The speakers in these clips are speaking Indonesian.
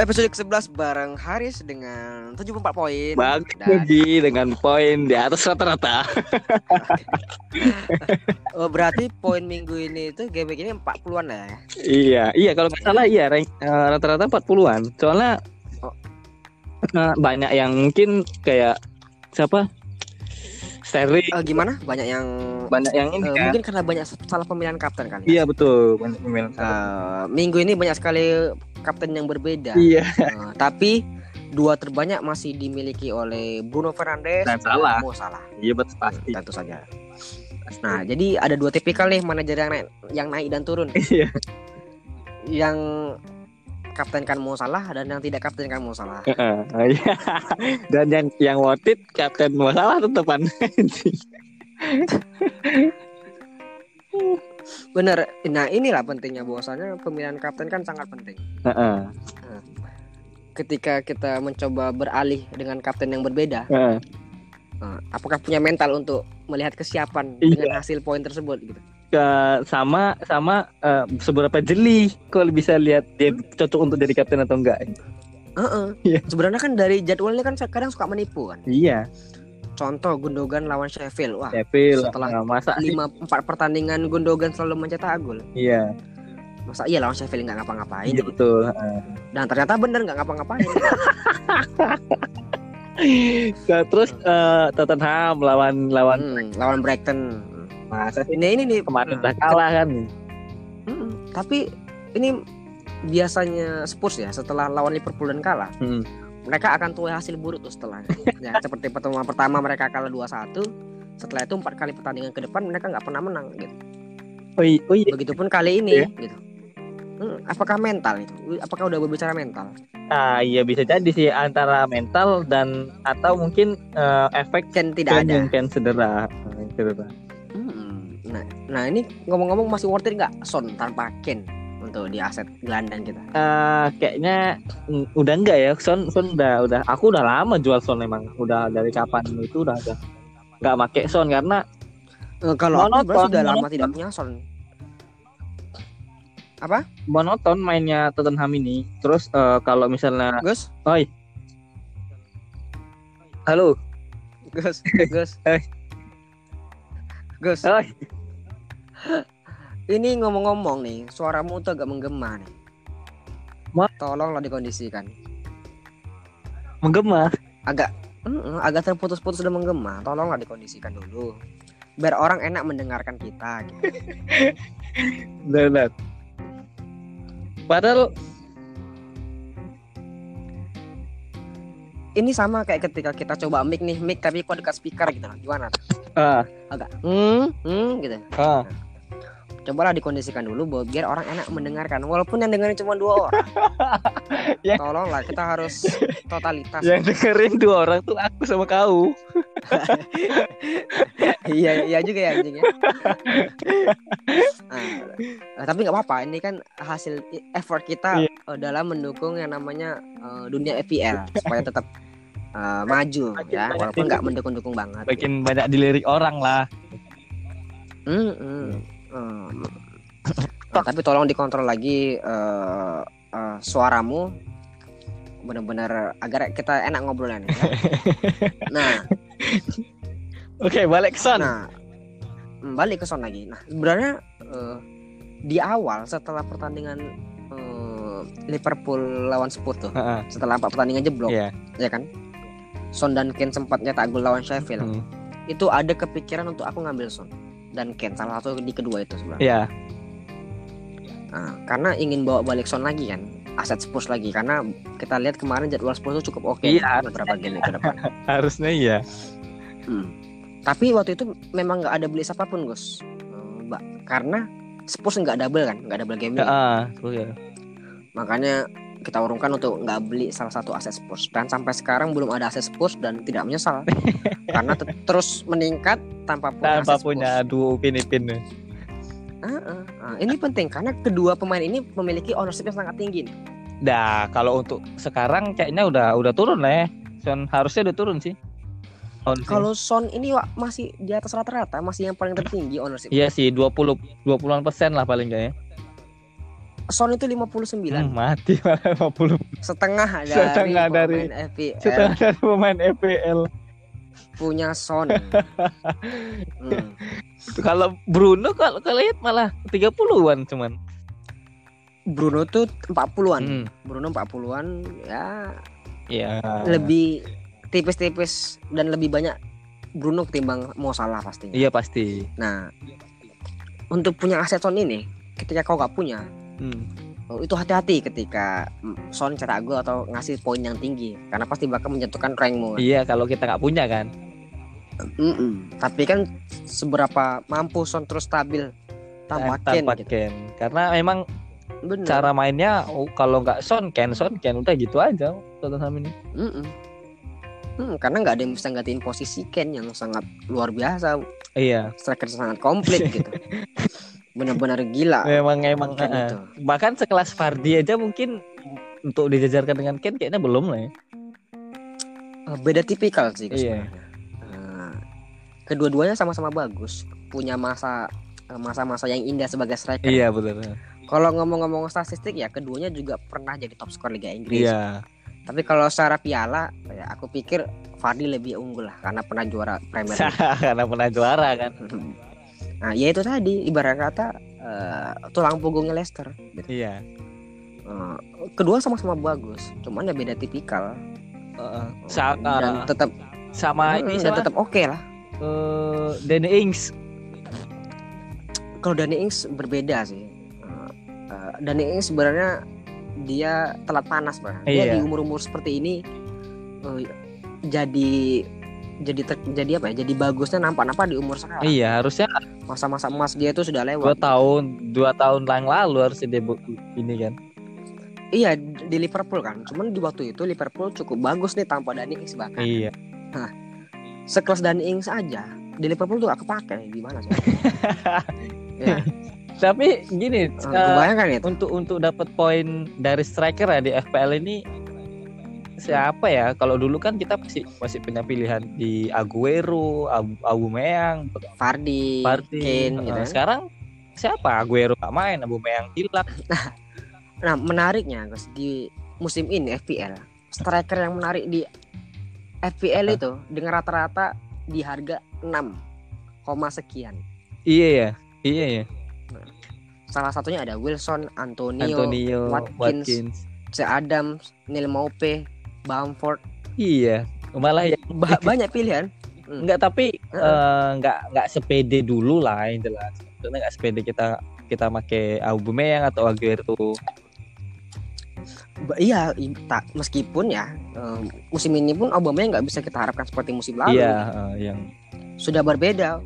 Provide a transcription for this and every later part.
Episode ke-11 bareng Haris dengan 74 poin. Bagus Dan- Ji, dengan poin di atas rata-rata. Oh, berarti poin minggu ini itu game ini 40-an lah ya. iya, iya kalau nggak salah iya eh, rata-rata 40-an. Soalnya Oh. eh, banyak yang mungkin kayak siapa? Sterling, Eh, gimana? Banyak yang banyak yang ini eh, kan. mungkin karena banyak salah pemilihan kapten kali. Iya betul, banyak pemain. Eh, minggu ini banyak sekali kapten yang berbeda. Iya. Eh, tapi dua terbanyak masih dimiliki oleh Bruno Fernandes Dan Salah. Mo Salah. Iya betul pasti. Tentu saja. Nah, jadi ada dua tipikal nih manajer yang naik, yang naik dan turun. Iya. Yang kaptenkan Mo Salah dan yang tidak kaptenkan Mo Salah. Heeh, oh, iya. Dan yang yang worth it kapten masalah tetepan. Bener. Nah, inilah pentingnya bahwasanya pemilihan kapten kan sangat penting. Heeh. Ketika kita mencoba beralih dengan kapten yang berbeda, heeh. eh, apakah punya mental untuk melihat kesiapan Iya. dengan hasil poin tersebut gitu. Ke- sama sama eh, seberapa jeli kalau bisa lihat dia cocok untuk jadi kapten atau enggak. Heeh. Iya. Sebenarnya kan dari jadwalnya kan kadang suka menipu kan. Iya, Contoh Gundogan lawan Sheffield. Wah, Sheffield setelah eh, masa lima empat pertandingan Gundogan selalu mencetak gol. Iya, Masa iya lawan Sheffield nggak ngapa-ngapain? iya betul. Dan ternyata bener nggak ngapa-ngapain. Nah, terus eh, Tottenham lawan lawan Hmm, lawan Brighton. masa sih Ini ini nih kemarin nah, udah kalah kan. Hmm, tapi ini biasanya Spurs ya setelah lawan Liverpool dan kalah, Hmm. Mereka akan tuai hasil buruk tuh setelahnya. ya, seperti pertemuan pertama mereka kalah 2-1, setelah itu empat kali pertandingan ke depan mereka nggak pernah menang gitu. Oh iya, oh iya. Begitupun kali ini Iya. gitu. Hmm, apakah mental itu? Apakah udah berbicara mental? Ah, iya bisa jadi sih antara mental dan atau mungkin eh, efek Kan tidak ada. Kan cedera. Cedera. Hmm, Nah, nah ini ngomong-ngomong masih worth it nggak Son tanpa Ken untuk di aset gelandang kita? Eh, kayaknya udah enggak ya Son Son udah udah aku udah lama jual Son emang udah dari kapan itu udah udah nggak make Son karena Eh, kalau aku Monoton, sebenarnya sudah lama monoton. tidak punya Son. monoton mainnya Tottenham ini terus eh, kalau misalnya Gus, halo Gus, Gus. Eh. Gus. Oi. Ini ngomong-ngomong nih, suaramu tuh agak menggema nih. Ma- Tolonglah dikondisikan. menggema Agak Mm-mm, agak terputus-putus dan menggema. Tolonglah dikondisikan dulu. Biar orang enak mendengarkan kita gitu. benar padahal Ini sama kayak ketika kita coba mic nih, mic tapi kok dekat speaker gitu loh. Gimana? ah Agak hmm, hmm gitu. ah Cobalah dikondisikan dulu biar orang enak mendengarkan walaupun yang dengerin cuma dua orang. Ya. Tolonglah kita harus totalitas. yang dengerin dua orang tuh aku sama kau iya iya juga ya anjing ya. Nah, tapi nggak apa-apa ini kan hasil effort kita eh, dalam mendukung yang namanya eh, dunia FPL supaya tetap eh, maju Makin ya walaupun nggak mendukung-dukung banget. makin banyak dilirik orang lah Hmm, hmm, hmm. Tapi tolong dikontrol lagi eh, eh, suaramu benar-benar agar kita enak ngobrolnya nih. ya. Nah, oke balik ke Son Nah, mm, balik ke Son lagi. Nah, sebenarnya eh, di awal setelah pertandingan eh, Liverpool lawan Spurs tuh, Heeh, setelah empat pertandingan jeblok, iya ya kan? Son dan Ken sempat nyetak gol lawan Sheffield. Hmm. Itu ada kepikiran untuk aku ngambil Son dan Ken salah satu di kedua itu sebenarnya. iya Nah, karena ingin bawa balik Son lagi kan, aset Spurs lagi karena kita lihat kemarin jadwal Spurs itu cukup oke Iya, kan, beberapa game ke depan. harusnya iya Hmm. Tapi waktu itu memang nggak ada beli siapa pun Gus, Eh, Mbak, karena Spurs nggak double kan, nggak double game Heeh, oh iya. makanya kita urungkan untuk nggak beli salah satu aset Spurs dan sampai sekarang belum ada aset Spurs dan tidak menyesal karena te- terus meningkat tanpa punya tanpa aset punya Spurs. duo Ah, ah, ah. ini penting karena kedua pemain ini memiliki ownership yang sangat tinggi nih. Nah, kalau untuk sekarang kayaknya udah udah turun lah ya. Son harusnya udah turun sih. Kalau Son ini Wak, masih di atas rata-rata, masih yang paling tertinggi ownership. Iya sih 20 20-an persen lah paling enggak ya. Son itu 59 Hmm, mati malah 50 setengah dari Setengah dari- FPL setengah dari pemain FPL. punya Son. Hmm. Kalau Bruno kalau kalau lihat malah 30-an cuman. Bruno tuh 40-an. Hmm. Bruno 40-an ya Ya. lebih tipis-tipis dan lebih banyak Bruno ketimbang Mo Salah pastinya. Iya pasti. Nah, untuk punya aset Son ini, ketika kau gak punya, Hmm. oh, itu hati-hati ketika mm, Son cetak gol atau ngasih poin yang tinggi, karena pasti bakal menjatuhkan rankmu. Iya kalau kita nggak punya kan. Mm-mm. Tapi kan seberapa mampu Son terus stabil tanpa Kane tanpa gitu. Ken. Karena memang Bener. cara mainnya oh, kalau nggak Son Ken Son Ken udah gitu aja Tottenham ini. Mm-mm. Hmm, karena nggak ada yang bisa gantiin posisi Ken yang sangat luar biasa, Iya. striker sangat komplit gitu. Benar-benar gila. Memang emang itu. bahkan sekelas Fardi aja mungkin untuk dijajarkan dengan Ken kayaknya belum lah ya. Eh, Beda tipikal sih Iya. sebenarnya. Kedua-duanya sama-sama bagus, punya masa masa-masa yang indah sebagai striker. Iya betul. Kalau ngomong-ngomong statistik ya keduanya juga pernah jadi top skor Liga Inggris. Iya. Tapi kalau secara piala ya aku pikir Fardi lebih unggul lah karena pernah juara Premier League. Karena pernah juara kan. nah, ya itu tadi ibarat kata eh, tulang punggungnya Leicester. Gitu. Iya. Eh, kedua sama-sama bagus, cuman ya beda tipikal Heeh. Sa- dan eh, tetap sama Hmm, ini dan sama tetap oke lah. eh, Danny Ings. Kalau Danny Ings berbeda sih. Eh, eh, Danny Ings sebenarnya dia telat panas bang. Dia Iya. di umur-umur seperti ini eh, jadi jadi ter- jadi apa ya? Jadi bagusnya nampak-nampak di umur sekarang. Iya harusnya Masa-masa emas dia itu sudah dua lewat. tahun dua tahun yang lalu harusnya debut ini kan. Iya di Liverpool kan. Cuman di waktu itu Liverpool cukup bagus nih tanpa Danny Ings bahkan. Iya. Sekelas Danny Ings aja di Liverpool tuh gak kepake gimana sih? ya, Tapi gini, eh, eh, bayangkan itu. untuk untuk dapat poin dari striker ya di FPL ini siapa ya? Kalau dulu kan kita masih masih punya pilihan di Aguero, Abu, Aubameyang, Fardi, Partey. Kane gitu. Eh, kan. Sekarang siapa? Aguero gak main, Aubameyang hilang. Nah menariknya Gus di musim ini FPL striker yang menarik di FPL itu dengan rata-rata di harga 6, koma sekian. Iya ya, iya ya. Salah satunya ada Wilson, Antonio, Antonio, Watkins. Watkins. C. Adams, Neil Maupe, Bamford, Iya, malah ya Ba- banyak pilihan. enggak tapi Heeh. eh, enggak enggak sepede dulu lah yang jelas. Maksudnya enggak sepede kita kita pakai Aubameyang atau Aguero. Ba- iya, tak meskipun ya eh, musim ini pun Aubameyang nggak bisa kita harapkan seperti musim lalu. Iya, eh, yang Sudah berbeda,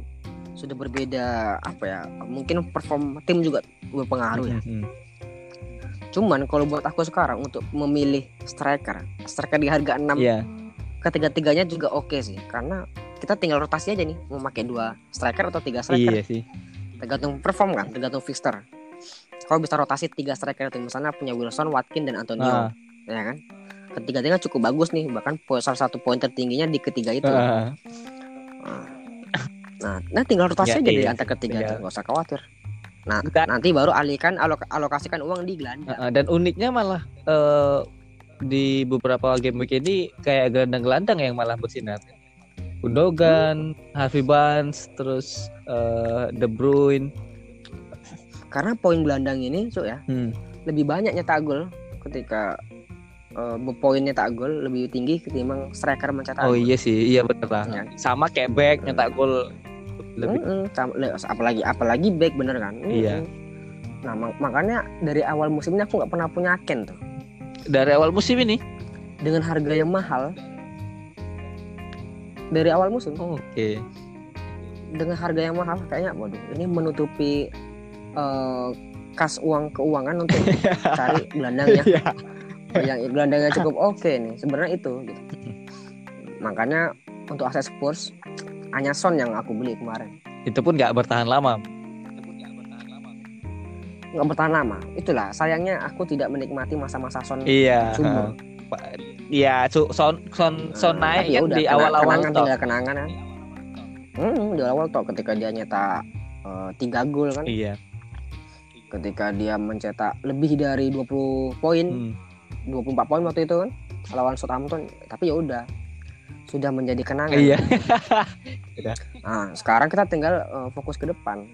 sudah berbeda apa ya? Mungkin perform tim juga berpengaruh ya. Mhm. Cuman kalau buat aku sekarang untuk memilih striker, striker di harga 6 Iya, ketiga-tiganya juga oke sih. Karena kita tinggal rotasi aja nih mau pakai dua striker atau tiga striker. Iya sih. tergantung perform kan tergantung fixture. Kalau bisa rotasi tiga striker itu misalnya punya Wilson, Watkins dan Antonio Ah, ya kan? Ketiga-tiganya cukup bagus nih bahkan salah satu poin tertingginya di ketiga itu. Ah. nah, nah tinggal rotasi Ya, aja di iya. antara sih, ketiga itu nggak usah khawatir nah Dan- nanti baru alihkan alok- alokasikan uang di gelandang Heeh, dan uniknya malah eh, di beberapa game week ini kayak gelandang-gelandang yang malah bersinar. Gundogan, Harvey Barnes, terus eh, De Bruyne. karena poin gelandang ini so ya Hmm. lebih banyak nyetak gol ketika uh, poin nyetak gol lebih tinggi ketimbang striker mencetak Oh gol. iya sih, iya bener lah. Ya. Sama kayak back nyetak gol lebih. Sama- le- apalagi apalagi back bener kan. Iya. nah mak- makanya dari awal musim ini aku nggak pernah punya Ken tuh Dari awal musim ini. dengan harga yang mahal dari awal musim Oke. dengan harga yang mahal kayaknya waduh ini menutupi uh, kas uang keuangan untuk cari gelandangnya Iya. yang gelandangnya cukup oke nih sebenarnya itu gitu. makanya untuk aset Spurs hanya Son yang aku beli kemarin Itu pun nggak bertahan lama. nggak bertahan lama itulah sayangnya aku tidak menikmati masa-masa Son Iya. Iya, son son son Nah, naik ya kan udah, di awal-awal kenangan tinggal kenangan kan hmm, di awal toh ketika dia nyetak eh, tiga gol kan Iya. ketika dia mencetak lebih dari 20 poin, Hmm. 24 poin waktu itu kan lawan Southampton, tapi ya udah sudah menjadi kenangan. Iya. Nah, sekarang kita tinggal eh, fokus ke depan.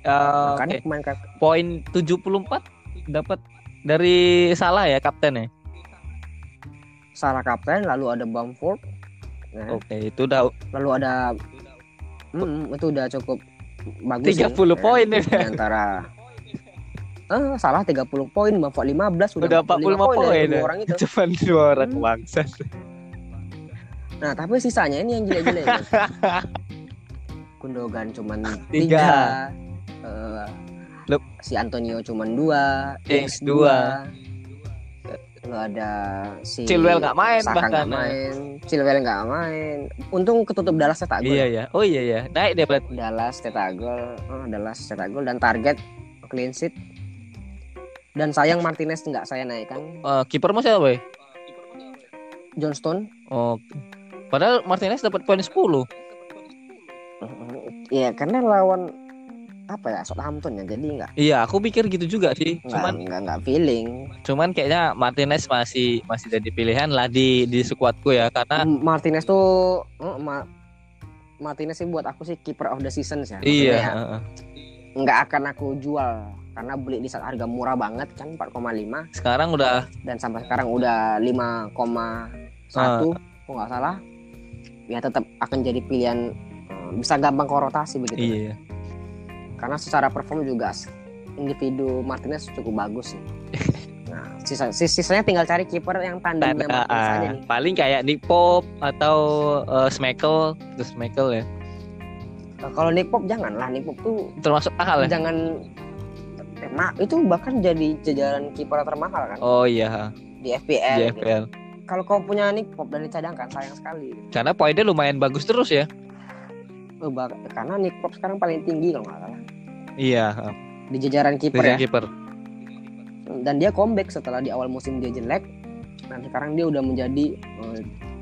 Eh, Makanya oke. pemain kayak Poin 74 dapat dari salah ya kapten ya. salah kapten, lalu ada Bamford, ya, Oke, itu udah lalu ada Hmm, itu udah cukup bagus 30 sih, poin ya, ya. antara eh salah 30 poin Bamford 15 Udah 45 poin dari ya. orang itu. Cuman dua orang Hmm. Nah, tapi sisanya ini yang ya. Gundogan cuman Tiga. tiga. Lep. si Antonio cuman dua, Ings dua. Lalu ada si Chilwell nggak main Saka bahkan, nggak main, Chilwell nggak main. Untung ketutup Dallas cetak gol. Iya ya. Oh iya ya. Naik dia berarti. Dallas cetak gol, oh, Dallas cetak gol dan target clean sheet. Dan sayang Martinez nggak saya naikkan. Eh, kiper mau siapa, Boy? Johnston, Oke. Padahal Martinez dapat poin 10. Iya karena lawan apa ya Southampton ya jadi nggak Iya, aku pikir gitu juga sih. nggak Cuman nggak nggak feeling. cuman kayaknya Martinez masih masih jadi pilihan lah di di skuadku ya karena Martinez tuh oh, Ma- Martinez sih buat aku sih keeper of the season ya. Maksudnya iya, ya, heeh. nggak akan aku jual karena beli di saat harga murah banget kan 4,5 sekarang udah dan sampai sekarang udah 5,1 Ah. kok nggak salah ya tetap akan jadi pilihan eh, bisa gampang korotasi begitu iya. karena secara perform juga individu Martinez cukup bagus sih. Nah sisa, sis- sisanya tinggal cari kiper yang Dan, tandemnya Martinez ah, aja nih. Paling kayak Nick Pope atau uh, Schmeichel, terus Schmeichel ya. Nah, kalau Nick Pop jangan lah Nick Pop tuh Termasuk mahal ya. jangan eh, ma- itu bahkan jadi jajaran kiper termahal kan? Oh iya, di FPL, di gitu. Kalau kau punya Nick Pop dan dicadangkan sayang sekali Karena poinnya lumayan bagus terus ya. Eh, bah- karena Nick Pop sekarang paling tinggi kalau nggak salah Iya, di jajaran kiper ya kiper. dan dia comeback setelah di awal musim dia jelek dan sekarang dia udah menjadi eh,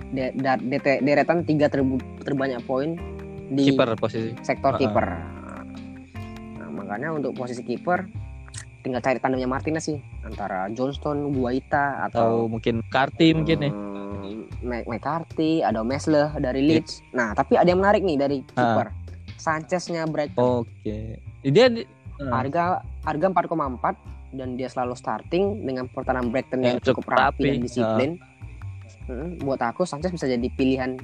de- DT deretan tiga terbu- terbanyak poin di Kiper posisi. sektor Uh-uh. kiper nah, makanya untuk posisi kiper tinggal cari tandemnya Martinez sih antara Johnston, Guaita Atau atau mungkin Karti mungkin ya. hmm, Mc- McCarthy, ada Mesle dari Leeds. Nah, tapi ada yang menarik nih dari kiper. Sancheznya Brighton. Oke. Dia di- ah, Harga harga 4,4 dan dia selalu starting dengan pertahanan Brighton yang Ya, cukup cukup rapi dan rapi. disiplin. Hmm, buat aku Sanchez bisa jadi pilihan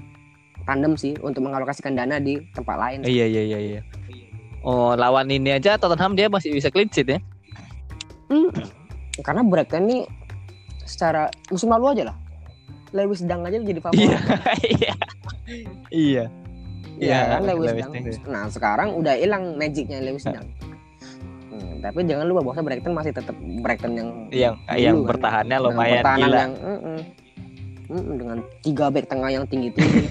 tandem sih untuk mengalokasikan dana di tempat lain. Iya iya iya iya. Oh, lawan ini aja Tottenham dia masih bisa clean sheet ya. Hmm, Karena Brighton ini secara musim lalu aja lah. Lewis Dang aja jadi favorit. Iya. Iya. Iya. Iya Iya, kan Lewis, Lewis Dang. Dang. Nah sekarang udah hilang magicnya Lewis Dang. Hmm, tapi jangan lupa bahwa Brighton masih tetap Brighton yang Yang Dulu yang kan. bertahannya dengan lumayan pertahanan gila. yang mm-mm. Mm-mm, dengan tiga back tengah yang tinggi tinggi.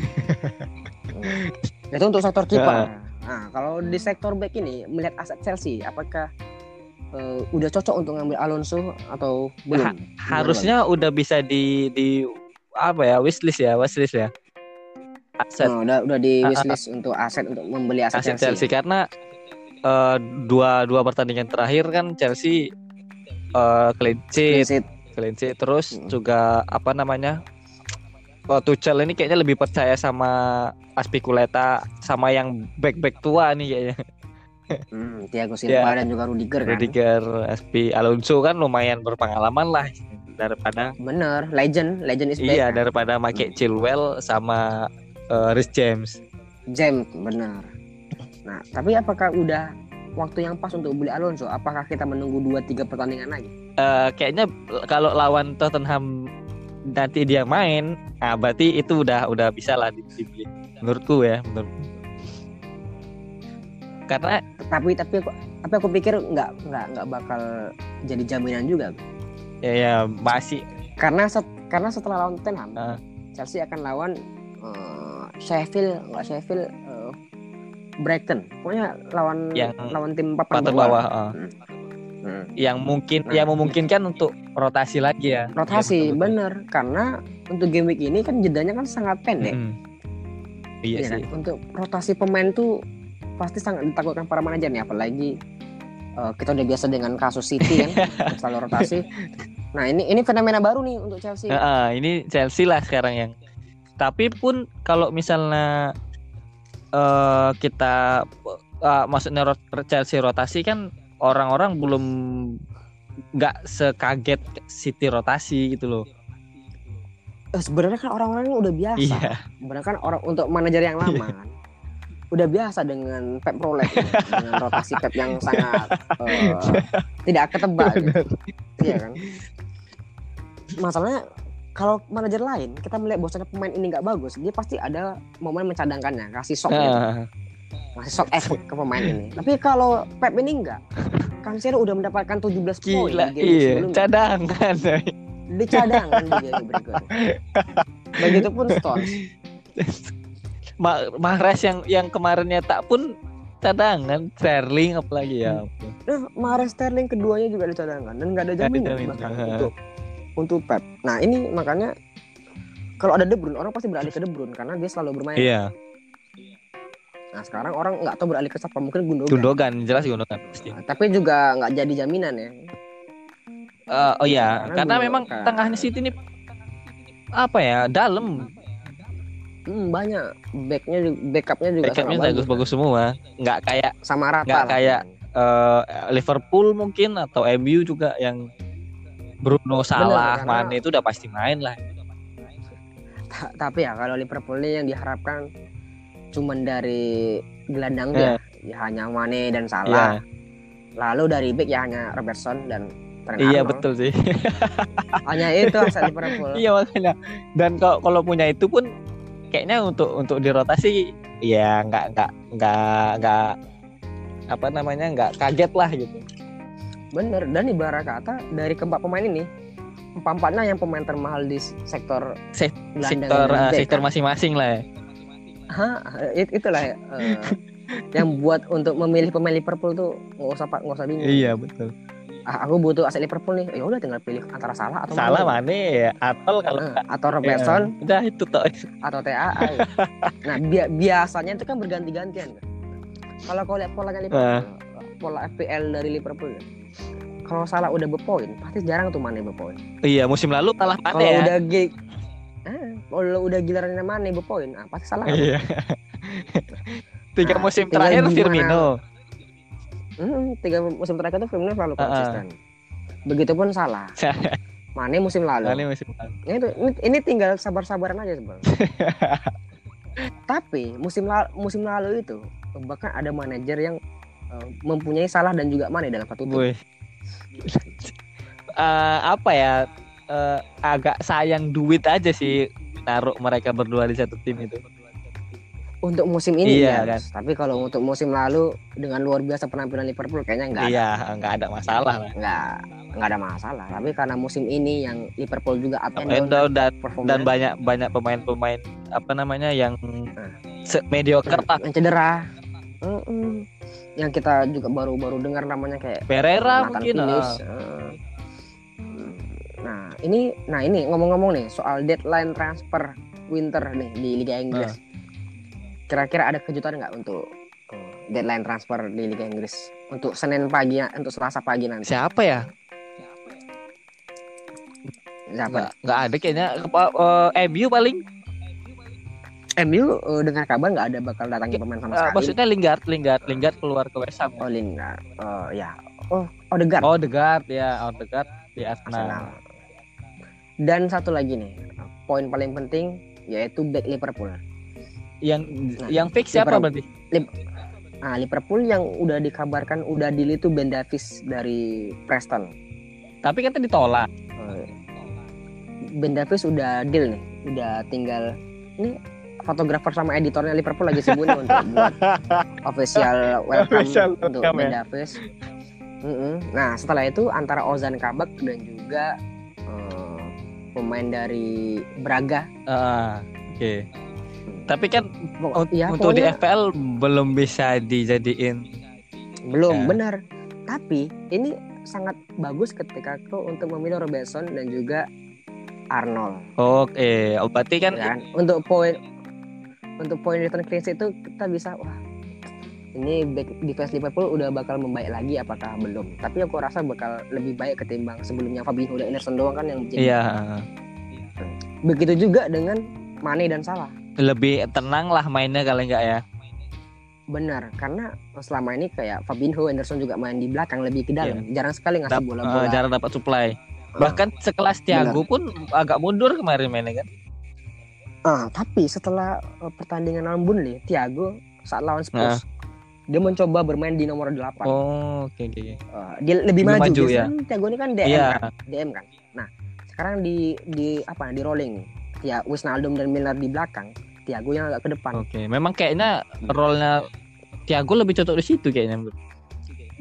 Itu untuk sektor kiper. Nah kalau di sektor back ini melihat aset Chelsea, apakah eh, udah cocok untuk ngambil Alonso atau belum? Harusnya udah bisa di di apa ya wishlist ya wishlist ya. Aset Nah, udah udah di wishlist untuk aset untuk membeli aset, aset Chelsea. Chelsea karena eh, dua dua pertandingan terakhir kan Chelsea eh, clean sheet, clean sheet terus Hmm. juga apa namanya Oh, Tuchel ini kayaknya lebih percaya sama Aspikuleta sama yang back-back tua nih kayaknya. Hmm, Thiago Silva Ya. dan juga Rudiger kan. Rudiger, Aspi, Alonso kan lumayan berpengalaman lah daripada Bener, legend, legend is back. iya daripada make Chilwell sama eh, Rhys James. James, benar. Nah, tapi apakah udah waktu yang pas untuk beli Alonso? Apakah kita menunggu 2-3 pertandingan lagi? Eh, kayaknya kalau lawan Tottenham nanti dia main, nah berarti itu udah udah bisa lah di- dibeli. Menurutku ya, menurut. Karena Tapi tapi aku, tapi aku pikir nggak nggak nggak bakal jadi jaminan juga. ya, ya masih Karena set, karena setelah lawan Tottenham, Ah. Chelsea akan lawan eh, Sheffield, nggak Sheffield, eh, Brighton. Pokoknya lawan Yang lawan tim papan papan bawah. bawah, eh, Hmm. yang mungkin Nah. yang memungkinkan untuk rotasi lagi ya. Rotasi, betul-betul. bener. Karena untuk game week ini kan jedanya kan sangat pendek. Mm-mm. Iya Iya sih. kan? Untuk rotasi pemain tuh pasti sangat ditakutkan para manajer nih apalagi Eh, kita udah biasa dengan kasus City kan, selalu rotasi. Nah ini ini fenomena baru nih untuk Chelsea. Nah, ah, ini Chelsea lah sekarang yang. Tapi pun kalau misalnya eh kita uh, maksudnya rot- Chelsea rotasi kan orang-orang belum nggak sekaget City rotasi gitu loh. Sebenarnya kan orang-orang ini udah biasa. Iya. Sebenarnya kan orang untuk manajer yang lama kan udah biasa dengan Pep Roulette gitu, dengan rotasi Pep yang sangat eh, tidak ketebak gitu. Iya kan? Masalahnya kalau manajer lain kita melihat bahwasanya pemain ini nggak bagus, dia pasti ada momen mencadangkannya, kasih shock gitu. Nah, Kasih shock effort ke pemain ini. Tapi kalau Pep ini enggak. Cancelo udah mendapatkan 17 poin gila, di game iya, sebelumnya. cadangan. Di cadangan di game berikutnya. Begitupun Stones. Ma Mahrez yang yang kemarinnya tak pun cadangan, Sterling apalagi ya. Nah, Mahrez Sterling keduanya juga dicadangkan dan nggak ada ada jaminan bahkan untuk untuk Pep. Nah ini makanya kalau ada De Bruyne orang pasti beralih ke De Bruyne karena dia selalu bermain. Iya, Nah sekarang orang nggak tahu beralih ke siapa mungkin Gundogan. Gundogan jelas Gundogan pasti. Nah, tapi juga nggak jadi jaminan ya. Eh, oh iya, Karena karena Gundogan- memang tengahnya City ini apa ya dalam Hmm, banyak. Backnya backupnya juga backupnya bagus-bagus semua. Nggak kayak sama rata Nggak kayak- eh, Liverpool mungkin atau MU juga yang Bruno Salah karena- Mane itu udah pasti main lah. Ta- tapi ya kalau Liverpool ini yang diharapkan cuman dari gelandang Eh. dia ya hanya Mane dan Salah. Lalu dari back ya hanya Robertson dan Trent iya Arnold. betul sih. Hanya itu aset Liverpool. iya makanya dan kalau kalau punya itu pun kayaknya untuk untuk dirotasi ya nggak nggak nggak nggak apa namanya nggak kaget lah gitu Bener. Dan ibarat kata dari keempat pemain ini empat-empatnya yang pemain termahal di sektor Se- sektor back, sektor kan? masing-masing lah ya. Hah, it- itulah ya, eh, yang buat untuk memilih pemain Liverpool tuh nggak usah pak nggak usah bingung. iya betul Ah, aku butuh aset Liverpool nih. Ya udah tinggal pilih antara salah atau salah. Mane ya atol kalau Eh, atau Robertson Ya, udah itu toh atau TAA. gitu. Nah, bi- biasanya itu kan berganti-gantian. kan. Kalau kau lihat polanya Liverpool, Ah. pola FPL dari Liverpool. ya, Kalau salah udah berpoin, pasti jarang tuh Mane berpoin. iya musim lalu kalah Mane Kalau ya udah gig eh, kalau udah gilirannya Mane berpoin, ah, pasti salah. Iya. Tiga Nah, musim terakhir Firmino. Hmm, tiga musim terakhir tuh Firmino selalu Ah, ah. konsisten. Begitupun salah. Mane musim lalu. Mane musim lalu. Ini, tuh- ini, ini tinggal sabar-sabaran aja sebenarnya. Tapi musim lalu, musim lalu itu bahkan ada manajer yang eh, mempunyai salah dan juga Mane dalam satu tim. Eh, apa ya? eh, agak sayang duit aja sih taruh mereka berdua di satu tim itu. Untuk musim ini Iya, ya, tapi kalau untuk musim lalu dengan luar biasa penampilan Liverpool kayaknya nggak ada Iya, nggak ada masalah lah. nggak nggak ada masalah. Tapi karena musim ini yang Liverpool juga up and Dan, down dan, dan banyak banyak pemain-pemain apa namanya yang se- mediocre lah. yang cedera. Mm-mm. Yang kita juga baru-baru dengar namanya kayak Pereira Nathan mungkin. Eh, Nah ini, nah ini ngomong-ngomong nih soal deadline transfer winter nih di Liga Inggris. Ah. Kira-kira ada kejutan nggak untuk eh, deadline transfer di Liga Inggris untuk Senin pagi, untuk Selasa pagi nanti? Siapa ya? Siapa? Nggak, nggak ada kayaknya. Apa, eh, MU paling. MU eh, dengar kabar nggak ada bakal datangi pemain sama sekali. maksudnya Lingard, Lingard, Lingard keluar ke West Ham. Oh Lingard. Oh ya. Oh Odegaard. Oh, Odegaard ya, Odegaard di Arsenal. Arsenal. Dan satu lagi nih, poin paling penting yaitu back Liverpool. Yang Nah, yang fix siapa Liverpool. berarti? Nah, Liverpool yang udah dikabarkan udah deal itu Ben Davies dari Preston. Tapi katanya ditolak. Eh, Ben Davies udah deal nih, udah tinggal ini fotografer sama editornya Liverpool lagi sibuk nih untuk buat official welcome Official untuk welcome, Ben ya. Davies. Mm-mm. Nah setelah itu antara Ozan Kabak dan juga eh, pemain dari Braga. Ah, Oke. Tapi kan ya, untuk di pokoknya FPL belum bisa dijadiin. belum ya. benar. Tapi ini sangat bagus ketika kau untuk memilih Robertson dan juga Arnold. Oke, oh, berarti kan ya kan? Untuk poin untuk poin return clean itu kita bisa wah ini back defense Liverpool udah bakal membaik lagi apakah belum tapi aku rasa bakal lebih baik ketimbang sebelumnya Fabinho dan Ederson doang kan yang jadi Iya, begitu juga dengan Mane dan Salah lebih tenang lah mainnya kali enggak ya. benar karena selama ini kayak Fabinho Ederson juga main di belakang lebih ke dalam Iya. jarang sekali ngasih Dap- bola-bola eh, jarang dapat supply. Ah, Bahkan sekelas Thiago pun agak mundur kemarin mainnya kan. ah, tapi setelah eh, pertandingan lawan Burnley Thiago saat lawan Spurs Ah. dia mencoba bermain di nomor 8 Oh, oke oke. oke. Eh, dia lebih Lebih maju, maju, ya. kan Thiago ini kan DM Iya. kan DM kan nah sekarang di di apa di rolling ya Wisnaldum dan Milner di belakang Thiago yang agak ke depan Oke, memang kayaknya role-nya Thiago lebih cocok di situ kayaknya.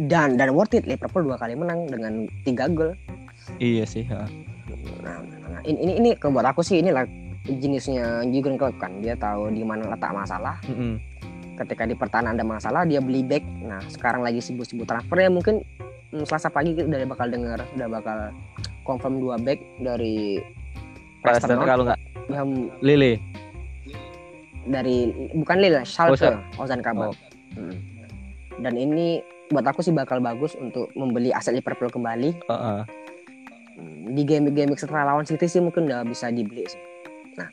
dan dan worth it Liverpool dua kali menang dengan tiga gol Iya sih. ha. nah, nah, ini ini ini kalau buat aku sih inilah jenisnya Jurgen Klopp kan dia tahu di mana letak masalah Mm-mm. ketika di pertahanan ada masalah dia beli back nah sekarang lagi sibuk-sibuk transfer ya mungkin mm, Selasa pagi kita udah bakal dengar udah bakal confirm dua back dari Preston kalau nggak Lille. Dari bukan Lille Schalke. Ozan Kabak Oh. Hmm. dan ini buat aku sih bakal bagus untuk membeli aset Liverpool kembali Heeh. Hmm, di game-game setelah lawan City sih mungkin udah bisa dibeli sih nah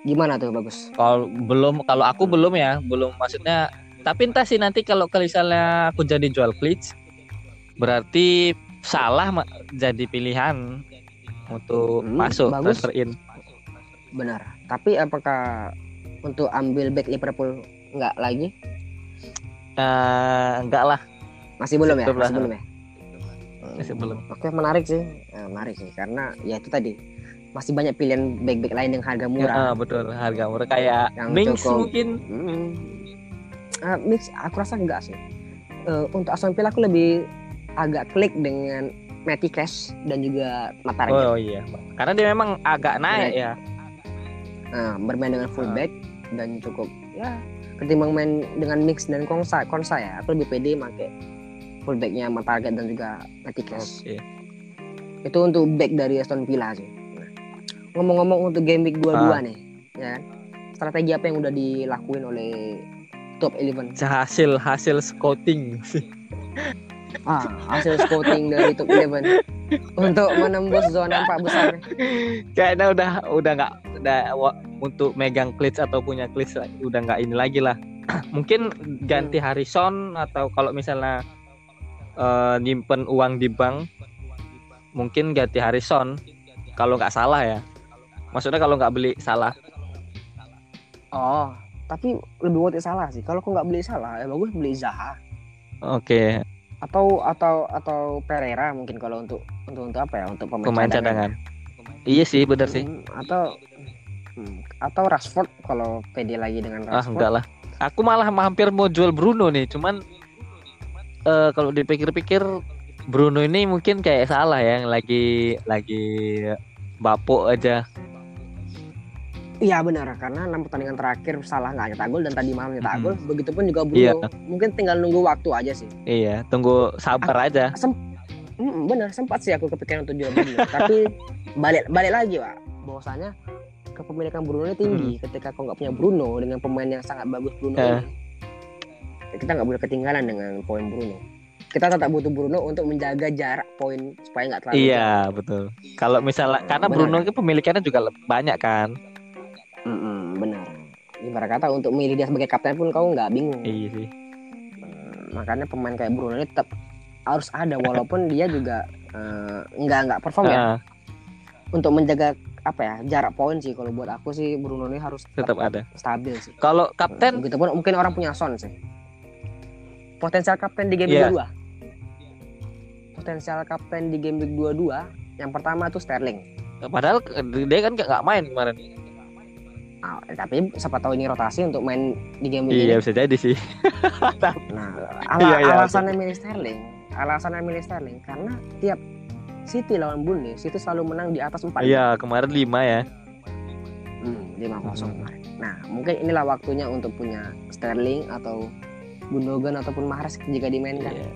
gimana tuh bagus Kalau belum, kalau aku belum ya, belum maksudnya. Tapi entah sih nanti kalau misalnya aku jadi jual Klitsch, berarti salah jadi pilihan untuk Hmm, masuk bagus. transfer in. benar tapi apakah untuk ambil back Liverpool nggak lagi Eh, enggak lah, masih belum ya masih belum ya masih belum. Oke menarik sih, Eh, menarik sih karena ya itu tadi masih banyak pilihan back-back lain yang harga murah. Ah, betul, harga murah kayak Yang Mings cukup- mungkin. Hmm. Ah, mix, aku rasa enggak sih. Eh, untuk Aston Villa aku lebih agak klik dengan Matty Cash dan juga Matarga. Oh iya, karena dia memang agak naik ya. Nah, bermain dengan fullback dan cukup ya ketimbang main dengan mix dan Konsa, Konsa ya, aku lebih pede pakai fullbacknya Matarga dan juga Matty Cash. Oke. itu untuk back dari Aston Villa sih. Ngomong-ngomong untuk game week 22 nih, ya? Strategi apa yang udah dilakuin oleh top 11? Hasil hasil scouting. Ah, hasil scouting dari top 11 untuk menembus zona empat besar. Kayaknya udah udah nggak udah wa- untuk megang klits atau punya klits udah nggak ini lagi lah. Mungkin ganti Harrison atau kalau misalnya eh, nyimpen uang di bank mungkin ganti Harrison kalau nggak salah ya. Maksudnya kalau nggak beli salah. Oh, tapi lebih worth it salah sih. Kalau aku nggak beli salah, ya bagus beli Zaha Oke, atau atau atau Pereira mungkin kalau untuk untuk untuk apa ya? Untuk pemain, pemain cadangan. Iya sih, bener sih. Hmm, atau hmm, atau Rashford kalau pede lagi dengan Ah, Rashford. enggak lah. Aku malah hampir mau jual Bruno nih, cuman eh kalau dipikir-pikir Bruno ini mungkin kayak salah ya, lagi lagi bapuk aja. Iya benar karena enam pertandingan terakhir salah nggak nyetak gol dan tadi malam nyetak Mm-mm. gol. Begitupun juga Bruno. Iya. Mungkin tinggal nunggu waktu aja sih. Iya, tunggu sabar aja. Mm, benar sempat sih aku kepikiran untuk jual Bruno. tapi balik balik lagi pak. Bahwasanya kepemilikan Bruno ini tinggi. Ketika kau nggak punya Bruno dengan pemain yang sangat bagus Bruno Eh. ini, kita nggak boleh ketinggalan dengan poin Bruno. Kita tetap butuh Bruno untuk menjaga jarak poin supaya nggak terlalu jauh. Iya, betul. Kalau misalnya karena Benar. Bruno itu pemilikannya juga banyak kan. Mm-mm, benar. Ibarat kata untuk milih dia sebagai kapten pun kau nggak bingung. Iya sih. Hmm, makanya pemain kayak Bruno ini tetap harus ada walaupun dia juga eh, nggak nggak perform ya. Ah, untuk menjaga apa ya jarak poin sih kalau buat aku sih Bruno ini harus tetap ada. stabil sih. Kalau kapten begitupun mungkin orang punya Son sih. Potensial kapten di game Iya. week 22 potensial kapten di game week 22 yang pertama tuh Sterling. Padahal dia kan nggak main kemarin. Ah, tapi siapa tahu ini rotasi untuk main di game Iya, ini. bisa jadi sih. Nah, ala- Iya, iya, alasannya milih Sterling, alasannya milih Sterling karena tiap City lawan Burnley, City selalu menang di atas 4. Iya, kemarin 5 ya. Hmm, 5-0 kemarin. Nah, mungkin inilah waktunya untuk punya Sterling atau Gundogan ataupun Mahrez jika dimainkan. Iya.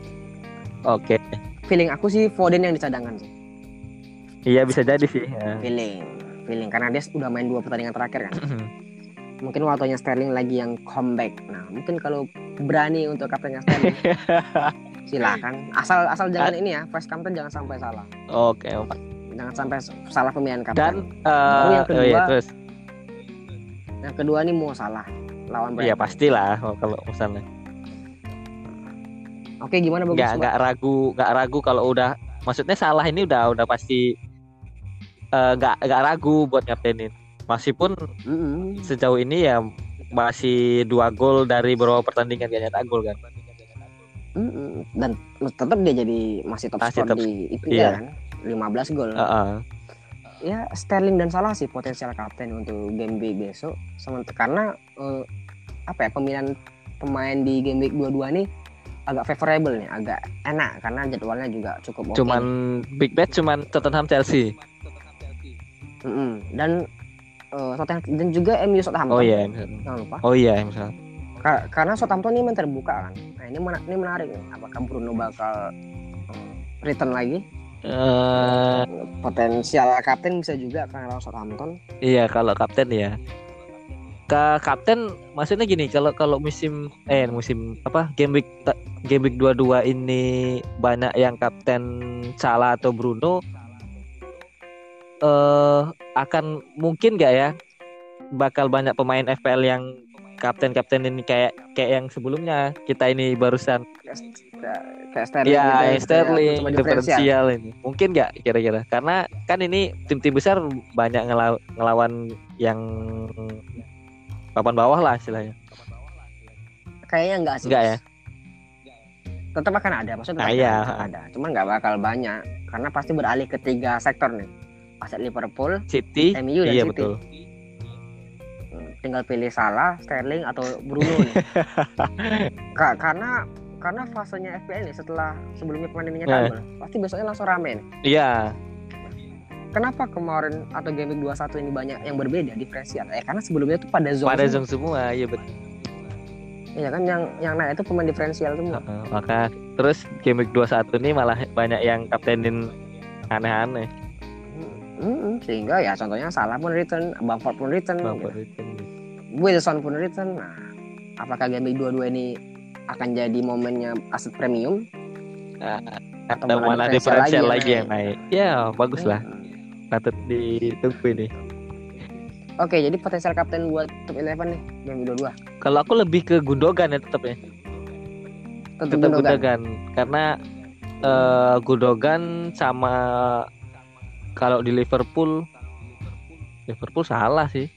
Oke. Feeling aku sih Foden yang dicadangan sih. Iya, bisa jadi sih. Ya. Feeling, feeling karena dia sudah main dua pertandingan terakhir kan. mungkin waktunya Sterling lagi yang comeback. Nah, mungkin kalau berani untuk kaptennya Sterling, silakan. Asal asal jangan ini ya, first captain jangan sampai salah. Oke, oke. Jangan sampai salah pemilihan Dan kapten. eh, yang oh iya, kedua, terus Yang kedua nih mau salah lawan Iya Brighton. pastilah oh, kalau misalnya Oke, gimana bagus? nggak nggak ragu nggak ragu kalau udah maksudnya salah ini udah udah pasti eh, nggak nggak ragu buat ngaptenin meskipun Mm-mm. sejauh ini ya masih dua gol dari beberapa pertandingan gak nyetak gol kan Dan tetap dia jadi masih top Masih skor top- di itu iya. ya kan. 15 gol. Heeh. ya Sterling dan Salah sih potensial kapten untuk game week besok sementara karena eh, apa ya pemilihan pemain di game week 22 nih agak favorable nih agak enak karena jadwalnya juga cukup oke cuman big bet cuman Tottenham Chelsea Mm-mm. dan eh, Southampton dan juga MU Southampton oh iya lupa oh iya misal Ka- karena Southampton ini main terbuka kan. Nah ini mena- ini menarik nih. Apakah Bruno bakal eh, return lagi? Eh, potensial kapten bisa juga karena Southampton. Iya kalau kapten ya. Ke kapten maksudnya gini kalau kalau musim eh musim apa game week game week 22 ini banyak yang kapten Salah atau Bruno eh akan mungkin gak ya bakal banyak pemain FPL yang kapten-kapten ini kayak kayak yang sebelumnya. Kita ini barusan. Kayak, Sterling ya. Gitu Sterling cuma diferensial. ini. Mungkin nggak kira-kira? Karena kan ini tim-tim besar banyak ngelaw- ngelawan yang papan bawah lah istilahnya. Kayaknya enggak sih. Enggak Mas. ya? tetap akan ada. Maksudnya Ah, tetap iya. akan ada. Cuman nggak bakal banyak. Karena pasti beralih ke tiga sektor nih. Aset Liverpool City MU dan iya City. betul tinggal pilih Salah Sterling atau Bruno nih Ka- karena karena fasenya FPL nih setelah sebelumnya pemain ini nyetak Nah. gol, pasti besoknya langsung rame nih. iya Kenapa kemarin atau game week 21 ini banyak yang berbeda diferensial? Eh karena sebelumnya tuh pada zone. pada zone semua iya betul Iya kan yang yang naik itu pemain diferensial semua. Heeh, maka terus game week 21 ini malah banyak yang kaptenin aneh-aneh Hmm, sehingga ya contohnya Salah pun return, Bamford pun return, Bang gitu. Puritan. Wilson pun return. Nah, apakah game 22 ini akan jadi momennya aset premium? Ah, Atau mana diferensial lagi lagi yang naik ya bagus lah Hmm. patut ditunggu ini Oke, jadi potensial kapten buat top 11 nih game 22. kalau aku lebih ke Gundogan ya tetapnya Tetap tetap Gundogan. Gundogan karena eh Gundogan sama kalau di Liverpool Liverpool salah sih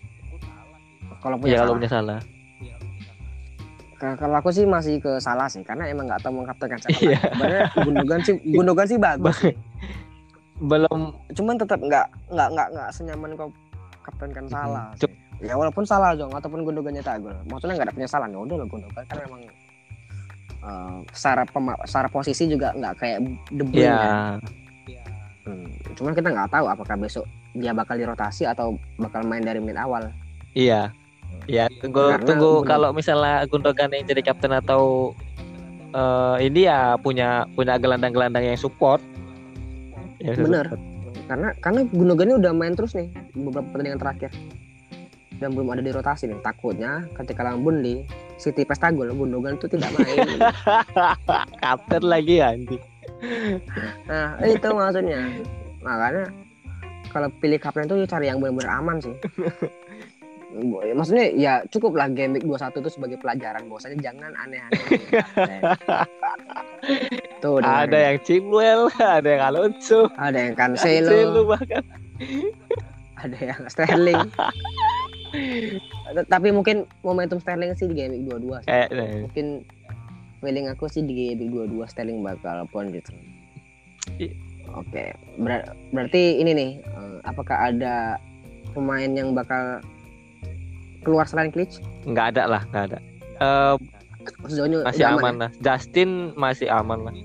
Kalau punya ya kalau Salah. punya salah Ka- Kalau aku sih masih ke salah sih, karena emang nggak tahu mengkaptenkan siapa. Iya. Sebenarnya Gundogan sih, Gundogan sih bagus. belum Cuman tetap nggak nggak nggak nggak senyaman kau kaptenkan salah. Sih. Ya walaupun salah dong, ataupun Gundogannya tak gol. Maksudnya nggak ada penyesalan ya udah lah Gundogan kan memang eh, secara pema- secara posisi juga nggak kayak De Bruyne. ya kan. Hmm, Cuman kita nggak tahu apakah besok dia bakal dirotasi atau bakal main dari menit awal. iya ya tunggu Karena tunggu Gun- kalau misalnya Gundogan yang jadi kapten atau eh ini ya punya punya gelandang-gelandang yang support Ya, Bener. support. Karena karena Gundogan ini udah main terus nih beberapa pertandingan terakhir. Dan belum ada dirotasi nih. Takutnya ketika lawan Burnley, City pesta gol, Gundogan itu tidak main. kapten lagi ya anjing nah, itu maksudnya. Makanya kalau pilih kapten itu cari yang benar-benar aman sih. Maksudnya ya cukuplah game week 21 itu sebagai pelajaran bahwasanya jangan aneh-aneh. Tuh, ada dengerin. yang Chilwell ada yang Alonso ada yang Cancelo Cancelo, bahkan ada yang Sterling. Tapi mungkin momentum Sterling sih di game week 22 sih. kayak Mungkin feeling aku sih di game week 22 Sterling bakal pun gitu. I- Oke, Ber- berarti ini nih, eh, apakah ada pemain yang bakal keluar selain Klitsch? nggak ada lah nggak ada ini masih udah aman ya? lah Justin masih aman lah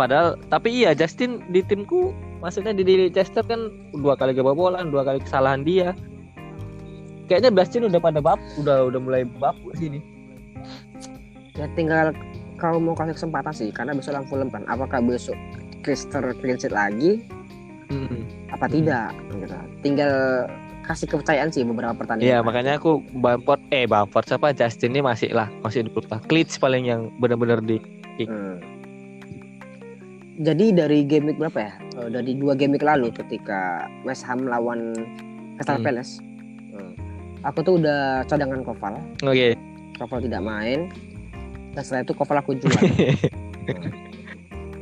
padahal tapi iya Justin di timku maksudnya di Leicester kan dua kali kebobolan dua kali kesalahan dia kayaknya Justin udah pada bab udah udah mulai bapu sini Ya tinggal kalau mau kasih kesempatan sih, karena besok lawan Fulham kan. Apakah besok Krister clean sheet lagi? Hmm. Apa Hmm. tidak? Gitu. Tinggal kasih kepercayaan sih beberapa pertandingan. Iya makanya aku Bamford eh Bamford siapa Justin ini masih lah masih di lah. Klitsch paling yang benar-benar di Hmm. Jadi dari game week berapa ya? Eh, dari dua game week lalu ketika West Ham lawan Crystal Hmm. Palace. Hmm. Aku tuh udah cadangan Koval. Oke. Koval tidak main. Dan setelah itu Koval aku jual.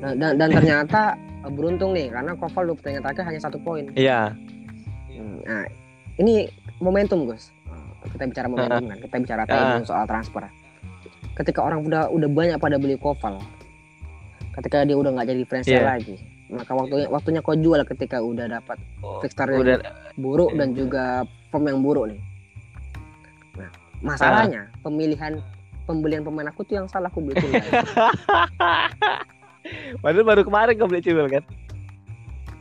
dan, dan, dan ternyata eh, beruntung nih karena Koval dua pertandingan terakhir hanya satu poin. Iya. Hmm, Nah, ini momentum, Gus. Uh, Kita bicara momentum kan, kita bicara timing soal transfer. Ketika orang udah udah banyak pada beli Koval, ketika dia udah nggak jadi diferensial Iya. lagi, maka waktunya waktunya kau jual ketika udah dapat fixture yang Udah buruk dan juga form yang buruk nih. Nah, masalahnya pemilihan pembelian pemain aku tuh yang salah aku beli Chilwell. Padahal baru kemarin kau beli Chilwell kan?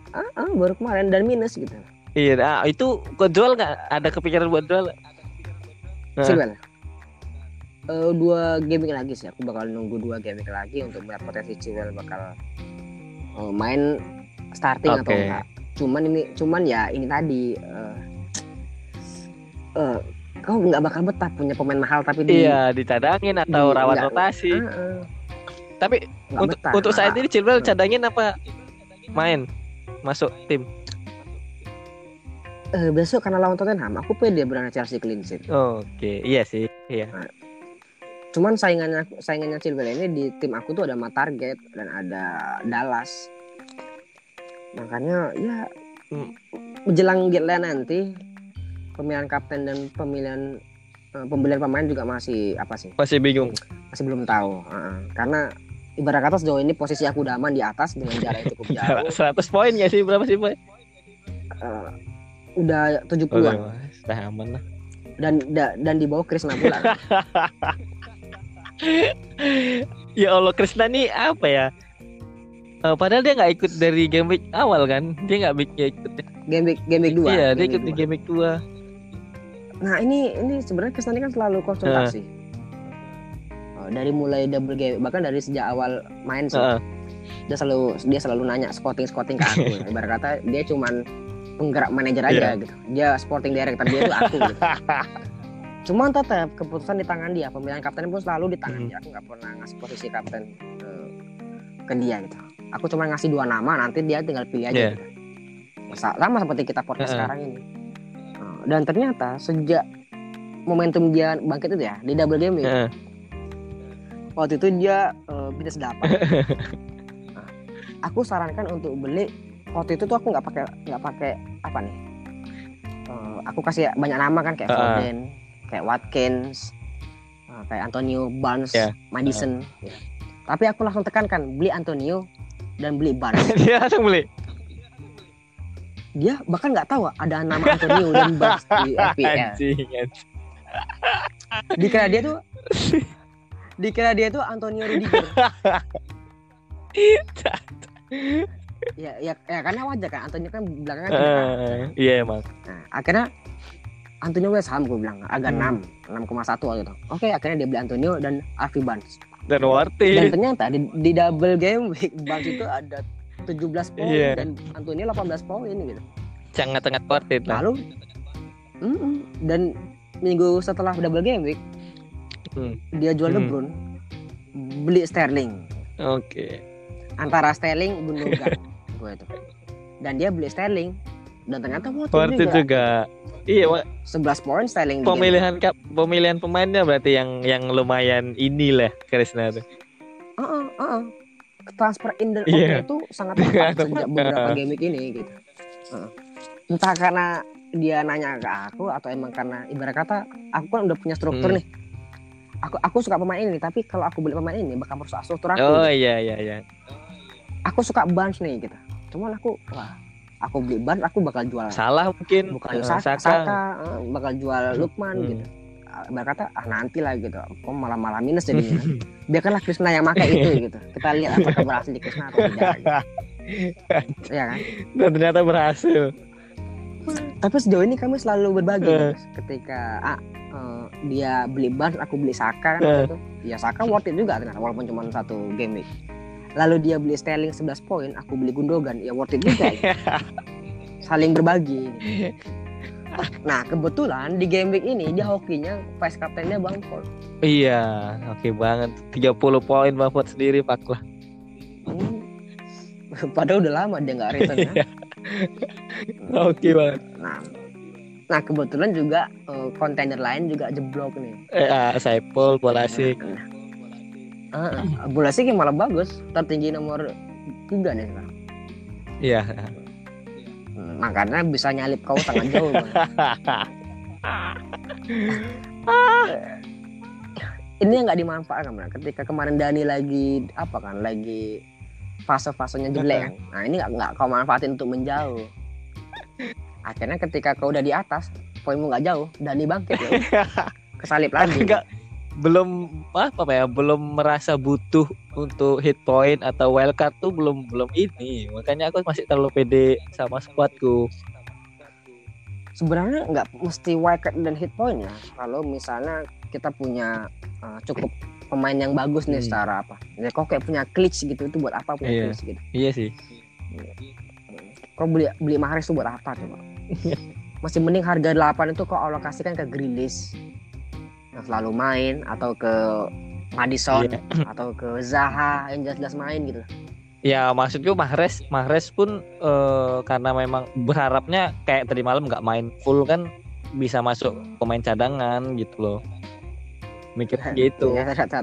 ah, ah, baru kemarin dan minus gitu. Iya, nah, itu kau jual nggak? Ada kepikiran buat jual? Nah. Chilwell. Eh, dua gaming lagi sih aku bakal nunggu dua gaming lagi untuk melihat potensi Chilwell bakal eh, main starting atau Oke. enggak cuman ini cuman ya ini tadi eh eh, kau nggak bakal betah punya pemain mahal tapi di Iya, dicadangin atau di- rawat nggak- rotasi. Ah, Tapi untuk betah. untuk saat ini Chilwell cadangin apa main masuk tim? Eh, besok karena lawan Tottenham aku pede berani Chelsea clean sheet Oke, iya sih, iya. cuman saingannya saingannya Chilwell ini di tim aku tuh ada Matarget dan ada Dallas makanya ya Hmm. menjelang deadline nanti pemilihan kapten dan pemilihan eh, pembelian pemain juga masih apa sih Masih bingung. masih belum tahu Heeh. karena ibarat kata sejauh ini posisi aku udah aman di atas dengan jarak yang cukup jauh 100 poin ya sih berapa sih, Boy? Eh, udah 70 Oke, an Mas. Udah aman lah. dan da- dan di bawah Chris Nabula kan. Ya Allah, Krisna nih apa ya? Eh, padahal dia nggak ikut dari game week awal kan? Dia nggak bik- nggak ikut. game week game week 2 Iya, dia ikut di game week 2. Nah ini ini sebenarnya Chris ini kan selalu konsultasi. Oh, dari mulai double game bahkan dari sejak awal main sih Heeh. dia selalu dia selalu nanya scouting scouting ke aku. Ibarat kata dia cuman penggerak manajer aja gitu. Dia sporting director dia itu aku. Gitu. Cuman tetap keputusan di tangan dia. Pemilihan kapten pun selalu di tangan Hmm. dia. Aku nggak pernah ngasih posisi kapten eh, ke dia gitu. Aku cuma ngasih dua nama nanti dia tinggal pilih aja. Iya. Gitu. Sa- Sama seperti kita podcast Heeh. sekarang ini. Nah, Dan ternyata sejak momentum dia bangkit itu ya di double game Heeh. waktu itu dia eh, minus delapan. Nah, aku sarankan untuk beli waktu itu tuh aku nggak pakai nggak pakai apa nih? Eh, aku kasih banyak nama kan kayak Ah. Foden, kayak Watkins, eh, kayak Antonio Barnes, Ya. Madison. ya. Tapi aku langsung tekankan beli Antonio dan beli Barnes. dia langsung beli. Dia bahkan nggak tahu ada nama Antonio dan Barnes di FPL. Dikira dia tuh dikira dia tuh Antonio Rudiger. ya, ya, ya karena wajar kan Antonio kan belakangan cedera. Eh, Iya emang. Nah, akhirnya Antonio West Ham gue bilang agak Hmm. 6 6,1 waktu itu. Oke, akhirnya dia beli Antonio dan Avi Barnes. Dan worth Dan ternyata di, di double game week Barnes itu ada 17 poin Iya. dan Antonio 18 poin gitu. Sangat-sangat worth it lah. Lalu mm-mm, dan minggu setelah double game week Hmm. dia jual Hmm. Bruyne beli Sterling Oke. antara Sterling Gundogan gue itu. Dan dia beli Sterling dan ternyata worth Worth juga. juga. Iya, Wak. 11 poin Sterling pemilihan kap pemilihan pemainnya berarti yang yang lumayan inilah Krisna tuh. Heeh, heeh. transfer in dan Iya. out itu sangat tepat sejak beberapa game ini gitu. Heeh. Entah karena dia nanya ke aku atau emang karena ibarat kata aku kan udah punya struktur Hmm. nih. Aku aku suka pemain ini tapi kalau aku beli pemain ini bakal merusak struktur aku. Oh gitu. iya iya iya. Aku suka Barnes nih gitu. Cuman aku wah aku beli Barnes aku bakal jual Salah mungkin bukan eh, Saka, Saka. Saka, eh, bakal jual Lukman Hmm. gitu. Ah, Ibarat kata ah nanti lah gitu. Kok malah malah minus jadinya. Biarkanlah Krishna yang pakai itu gitu. Kita lihat apakah berhasil di Krishna atau tidak. Gitu. ya kan? Dan ternyata berhasil. Tapi sejauh ini kami selalu berbagi. Mas. ketika ah, eh, dia beli Barnes, aku beli Saka kan Eh. waktu itu. Ya Saka worth it juga ternyata walaupun cuma satu game week. Lalu dia beli Sterling 11 poin, aku beli Gundogan, ya worth it juga. Saling berbagi. nah kebetulan di game week ini dia hokinya vice captainnya Bangford Iya, oke banget. 30 poin Bamford sendiri Pak lah. Hmm. padahal udah lama dia nggak return ya. Oke banget. nah nah kebetulan juga eh, kontender lain juga jeblok nih Eh, ah, Saipul, Bolasik. Ah, ah, bola sih malah bagus. Tertinggi nomor tiga nih sekarang. Iya. Hmm, makanya bisa nyalip kau sangat jauh. Bang. ini yang nggak dimanfaatkan Bang. ketika kemarin Dani lagi apa kan lagi fase-fasenya jelek. Kan nah ini nggak nggak kau manfaatin untuk menjauh. Akhirnya ketika kau udah di atas poinmu nggak jauh Dani bangkit ya. Kesalip lagi. Enggak belum apa ya belum merasa butuh untuk hit point atau wildcard tuh belum belum ini. Makanya aku masih terlalu pede sama squadku. Sebenarnya nggak mesti wildcard dan hit point ya. Kalau misalnya kita punya uh, cukup pemain yang bagus nih Hmm. secara apa. Ya kok kayak punya glitch gitu itu buat apa punya Iya. glitch gitu. Iya sih. Kau beli beli Mahrez itu buat apa coba? Masih mending harga 8 itu kau alokasikan ke Grealish yang selalu main atau ke Madison Iya. atau ke Zaha yang jelas-jelas main gitu ya maksudku Mahrez Mahrez pun eh, karena memang berharapnya kayak tadi malam nggak main full kan bisa masuk pemain cadangan gitu loh mikir gitu ya ternyata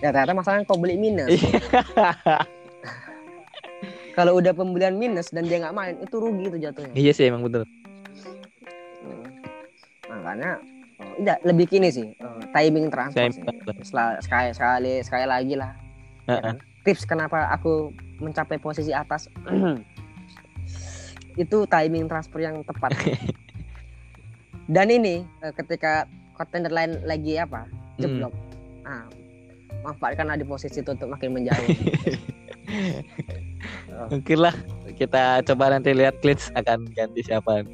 ya ternyata masalahnya kau beli minus Iya. kalau udah pembelian minus dan dia nggak main itu rugi itu jatuhnya iya sih emang betul Hmm. makanya oh, tidak lebih kini sih eh, timing transfer Timing sih. transfer. Setelah- sekali sekali sekali lagi lah ya Heeh. kan? tips kenapa aku mencapai posisi atas itu timing transfer yang tepat dan ini eh, ketika kontender lain lagi apa Hmm. jeblok ah manfaatkanlah di posisi itu untuk makin menjauh mungkin lah kita coba nanti lihat Klitsch akan ganti siapa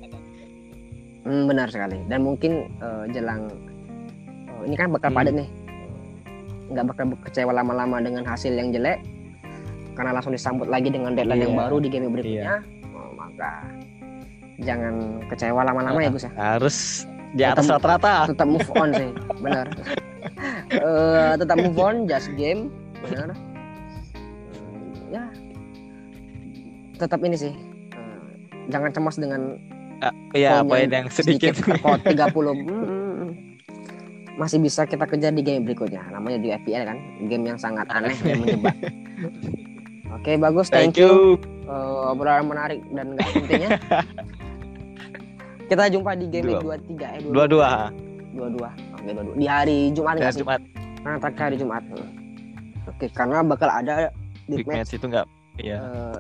Hmm, benar sekali. Dan mungkin eh, jelang oh, ini kan bakal Hmm. padat nih. Nggak bakal kecewa lama-lama dengan hasil yang jelek karena langsung disambut lagi dengan deadline yang Iya. baru di game berikutnya. Oh, maka jangan kecewa lama-lama ya Gus ya. harus di atas Tetap- rata-rata Tetap move on sih, benar. Eh, tetap move on, just game, benar. Hmm, ya, tetap ini sih. eh, jangan cemas dengan ya poin yang sedikit terkot 30 hmm, masih bisa kita kejar di game berikutnya. Namanya di FPL kan game yang sangat aneh dan menjebak oke bagus thank, you, Eh, obrolan menarik dan nggak pentingnya. Kita jumpa di game Dua. 23 eh dua-dua. 22 oke 22 di hari Jumat nggak hari Jumat. Karena terakhir hari Jumat. Oke karena bakal ada big, big match, match itu enggak iya. Eh,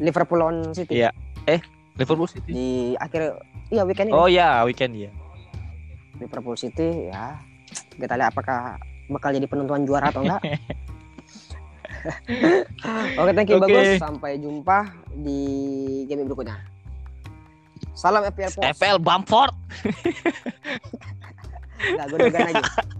Liverpool lawan City. Iya. Liverpool City. Di akhir iya weekend ini. Oh ya weekend ya Liverpool City ya. Kita lihat apakah bakal jadi penentuan juara atau enggak. Oke thank you Oke. bagus. Sampai jumpa di game berikutnya. Salam FPL Post FPL Bamford. Nggak, gue lagi